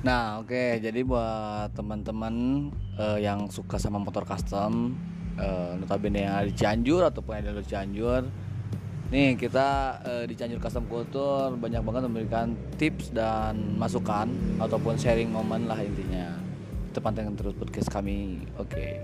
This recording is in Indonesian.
Nah, oke. Jadi buat teman-teman uh, yang suka sama motor custom, uh, notabene yang ada di Cianjur ataupun yang ada di Cianjur, nih kita uh, di Cianjur Custom Culture banyak banget memberikan tips dan masukan ataupun sharing momen lah intinya. Itu pantengin terus podcast kami. Oke.